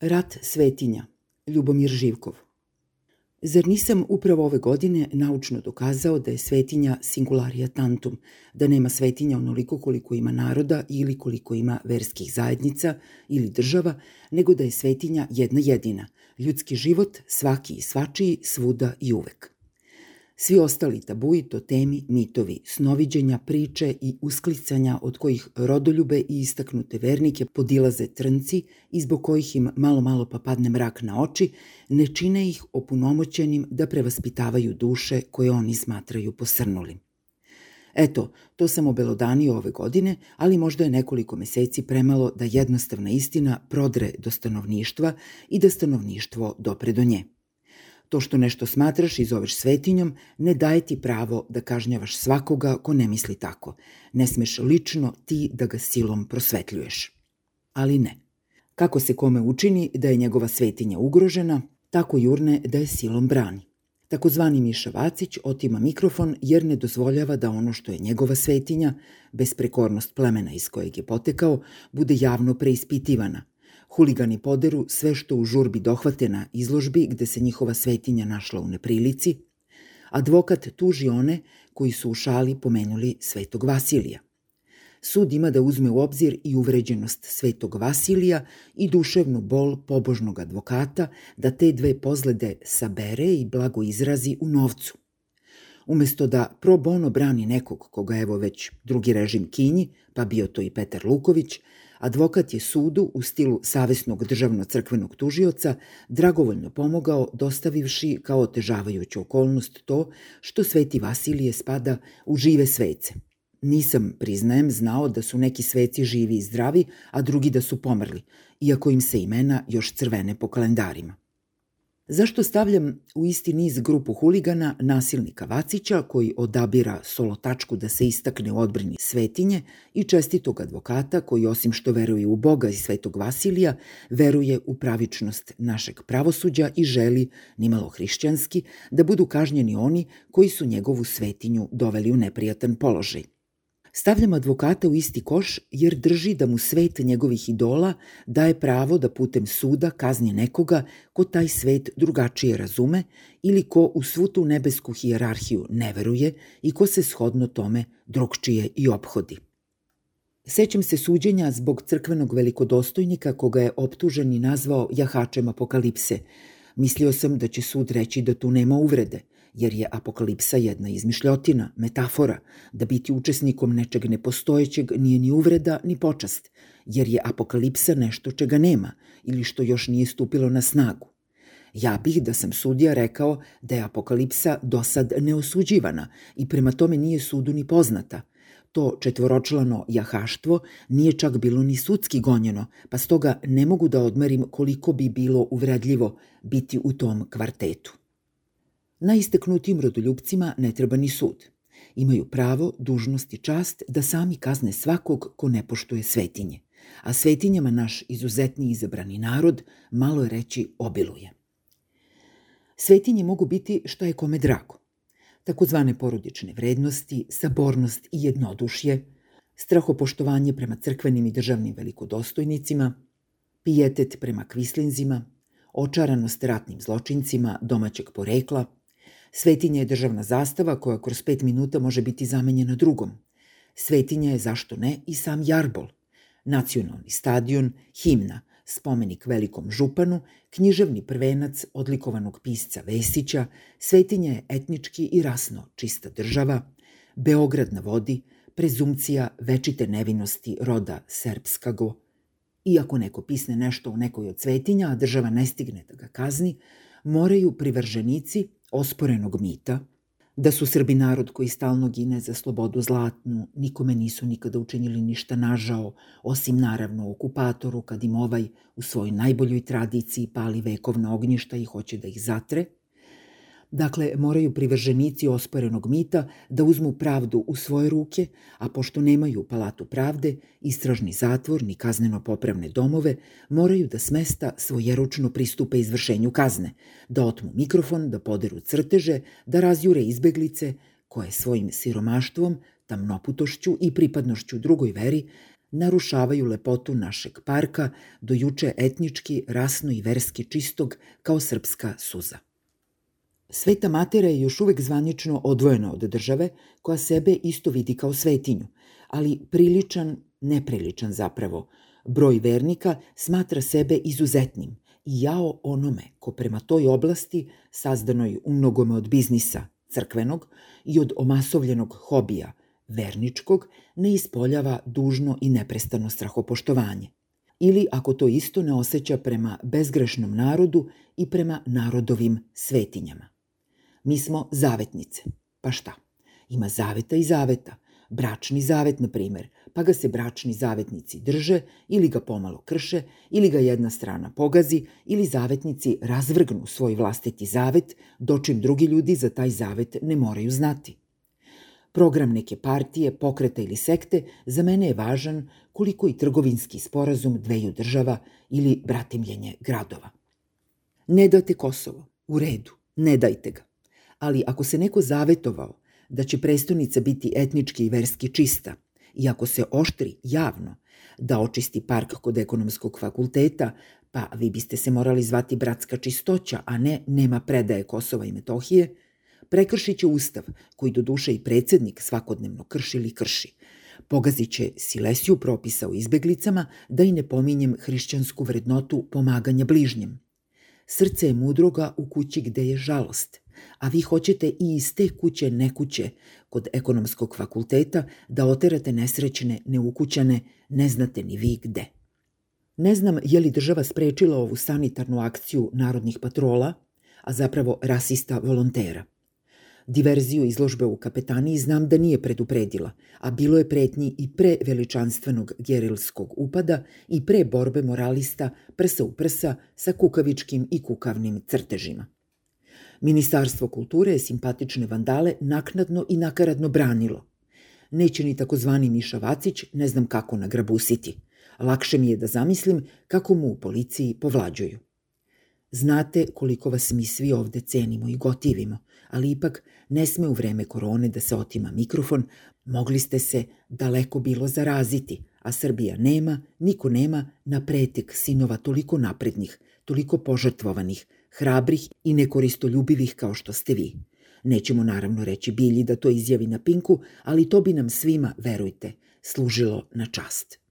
Rat svetinja, Ljubomir Živkov. Zar nisam upravo ove godine naučno dokazao da je svetinja singularia tantum, da nema svetinja onoliko koliko ima naroda ili koliko ima verskih zajednica ili država, nego da je svetinja jedna jedina, ljudski život, svaki i svačiji, svuda i uvek. Svi ostali tabuji, temi, mitovi, snoviđenja, priče i usklicanja od kojih rodoljube i istaknute vernike podilaze trnci i zbog kojih im malo malo pa padne mrak na oči, ne čine ih opunomoćenim da prevaspitavaju duše koje oni smatraju posrnulim. Eto, to sam obelodanio ove godine, ali možda je nekoliko meseci premalo da jednostavna istina prodre do stanovništva i da stanovništvo dopre do nje. To što nešto smatraš i zoveš svetinjom ne daje ti pravo da kažnjavaš svakoga ko ne misli tako. Ne smeš lično ti da ga silom prosvetljuješ. Ali ne. Kako se kome učini da je njegova svetinja ugrožena, tako jurne da je silom brani. Takozvani Miša Vacić otima mikrofon jer ne dozvoljava da ono što je njegova svetinja, besprekornost plemena iz kojeg je potekao, bude javno preispitivana – Huligani poderu sve što u žurbi dohvate na izložbi gde se njihova svetinja našla u neprilici. Advokat tuži one koji su u šali pomenuli svetog Vasilija. Sud ima da uzme u obzir i uvređenost svetog Vasilija i duševnu bol pobožnog advokata da te dve pozlede sabere i blago izrazi u novcu. Umesto da pro bono brani nekog koga evo već drugi režim kinji, pa bio to i Petar Luković, advokat je sudu u stilu savesnog državno-crkvenog tužioca dragovoljno pomogao dostavivši kao otežavajuću okolnost to što Sveti Vasilije spada u žive svece. Nisam, priznajem, znao da su neki sveci živi i zdravi, a drugi da su pomrli, iako im se imena još crvene po kalendarima. Zašto stavljam u isti niz grupu huligana nasilnika Vacića koji odabira solo tačku da se istakne u odbrini svetinje i čestitog advokata koji osim što veruje u Boga i svetog Vasilija, veruje u pravičnost našeg pravosuđa i želi, nimalo hrišćanski, da budu kažnjeni oni koji su njegovu svetinju doveli u neprijatan položaj – Stavljam advokata u isti koš jer drži da mu svet njegovih idola daje pravo da putem suda kazni nekoga ko taj svet drugačije razume ili ko u svu tu nebesku hijerarhiju ne veruje i ko se shodno tome drugčije i obhodi. Sećam se suđenja zbog crkvenog velikodostojnika koga je optužen i nazvao jahačem apokalipse. Mislio sam da će sud reći da tu nema uvrede – jer je apokalipsa jedna izmišljotina, metafora, da biti učesnikom nečeg nepostojećeg nije ni uvreda ni počast, jer je apokalipsa nešto čega nema ili što još nije stupilo na snagu. Ja bih da sam sudija rekao da je apokalipsa do sad neosuđivana i prema tome nije sudu ni poznata. To četvoročlano jahaštvo nije čak bilo ni sudski gonjeno, pa stoga ne mogu da odmerim koliko bi bilo uvredljivo biti u tom kvartetu. Najisteknutijim rodoljubcima ne treba ni sud. Imaju pravo, dužnost i čast da sami kazne svakog ko ne poštuje svetinje. A svetinjama naš izuzetni izabrani narod, malo je reći, obiluje. Svetinje mogu biti šta je kome drago. Takozvane porodične vrednosti, sabornost i jednodušje, strahopoštovanje prema crkvenim i državnim velikodostojnicima, pijetet prema kvislinzima, očaranost ratnim zločincima domaćeg porekla – Svetinja je državna zastava koja kroz pet minuta može biti zamenjena drugom. Svetinja je, zašto ne, i sam Jarbol. Nacionalni stadion, himna, spomenik velikom županu, književni prvenac odlikovanog pisca Vesića, Svetinja je etnički i rasno čista država, Beograd na vodi, prezumcija večite nevinosti roda srpskago. Iako neko pisne nešto o nekoj od svetinja, a država ne stigne da ga kazni, moraju privrženici osporenog mita, da su Srbi narod koji stalno gine za slobodu zlatnu, nikome nisu nikada učinili ništa nažao, osim naravno okupatoru kad im ovaj u svojoj najboljoj tradiciji pali vekovna ognjišta i hoće da ih zatre – Dakle, moraju privrženici osporenog mita da uzmu pravdu u svoje ruke, a pošto nemaju palatu pravde, istražni zatvor ni kazneno popravne domove, moraju da smesta svojeručno pristupe izvršenju kazne, da otmu mikrofon, da poderu crteže, da razjure izbeglice, koje svojim siromaštvom, tamnoputošću i pripadnošću drugoj veri narušavaju lepotu našeg parka, do juče etnički, rasno i verski čistog kao srpska suza. Sveta matera je još uvek zvanično odvojena od države, koja sebe isto vidi kao svetinju, ali priličan, nepriličan zapravo, broj vernika smatra sebe izuzetnim i jao onome ko prema toj oblasti, sazdanoj u mnogome od biznisa, crkvenog i od omasovljenog hobija, verničkog, ne ispoljava dužno i neprestano strahopoštovanje. Ili ako to isto ne osjeća prema bezgrešnom narodu i prema narodovim svetinjama. Mi smo zavetnice. Pa šta? Ima zaveta i zaveta. Bračni zavet, na primer, pa ga se bračni zavetnici drže ili ga pomalo krše, ili ga jedna strana pogazi, ili zavetnici razvrgnu svoj vlastiti zavet, dočim drugi ljudi za taj zavet ne moraju znati. Program neke partije, pokreta ili sekte za mene je važan koliko i trgovinski sporazum dveju država ili bratimljenje gradova. Ne date Kosovo, u redu, ne dajte ga. Ali ako se neko zavetovao da će prestonica biti etnički i verski čista, i ako se oštri javno da očisti park kod ekonomskog fakulteta, pa vi biste se morali zvati bratska čistoća, a ne nema predaje Kosova i Metohije, prekršit će ustav, koji do duše i predsednik svakodnevno krši ili krši. Pogazit će silesiju propisa o izbeglicama, da i ne pominjem hrišćansku vrednotu pomaganja bližnjem. Srce je mudroga u kući gde je žalost, a vi hoćete i iz te kuće nekuće kod ekonomskog fakulteta da oterate nesrećne, neukućane, ne znate ni vi gde. Ne znam je li država sprečila ovu sanitarnu akciju narodnih patrola, a zapravo rasista volontera – Diverziju izložbe u kapetaniji znam da nije predupredila, a bilo je pretnji i pre veličanstvenog gerilskog upada i pre borbe moralista prsa u prsa sa kukavičkim i kukavnim crtežima. Ministarstvo kulture je simpatične vandale naknadno i nakaradno branilo. Neće ni takozvani Miša Vacić, ne znam kako nagrabusiti. Lakše mi je da zamislim kako mu u policiji povlađuju. Znate koliko vas mi svi ovde cenimo i gotivimo, ali ipak ne sme u vreme korone da se otima mikrofon, mogli ste se daleko bilo zaraziti, a Srbija nema, niko nema na pretek sinova toliko naprednih, toliko požrtvovanih, hrabrih i nekoristoljubivih kao što ste vi. Nećemo naravno reći Bilji da to izjavi na Pinku, ali to bi nam svima, verujte, služilo na čast.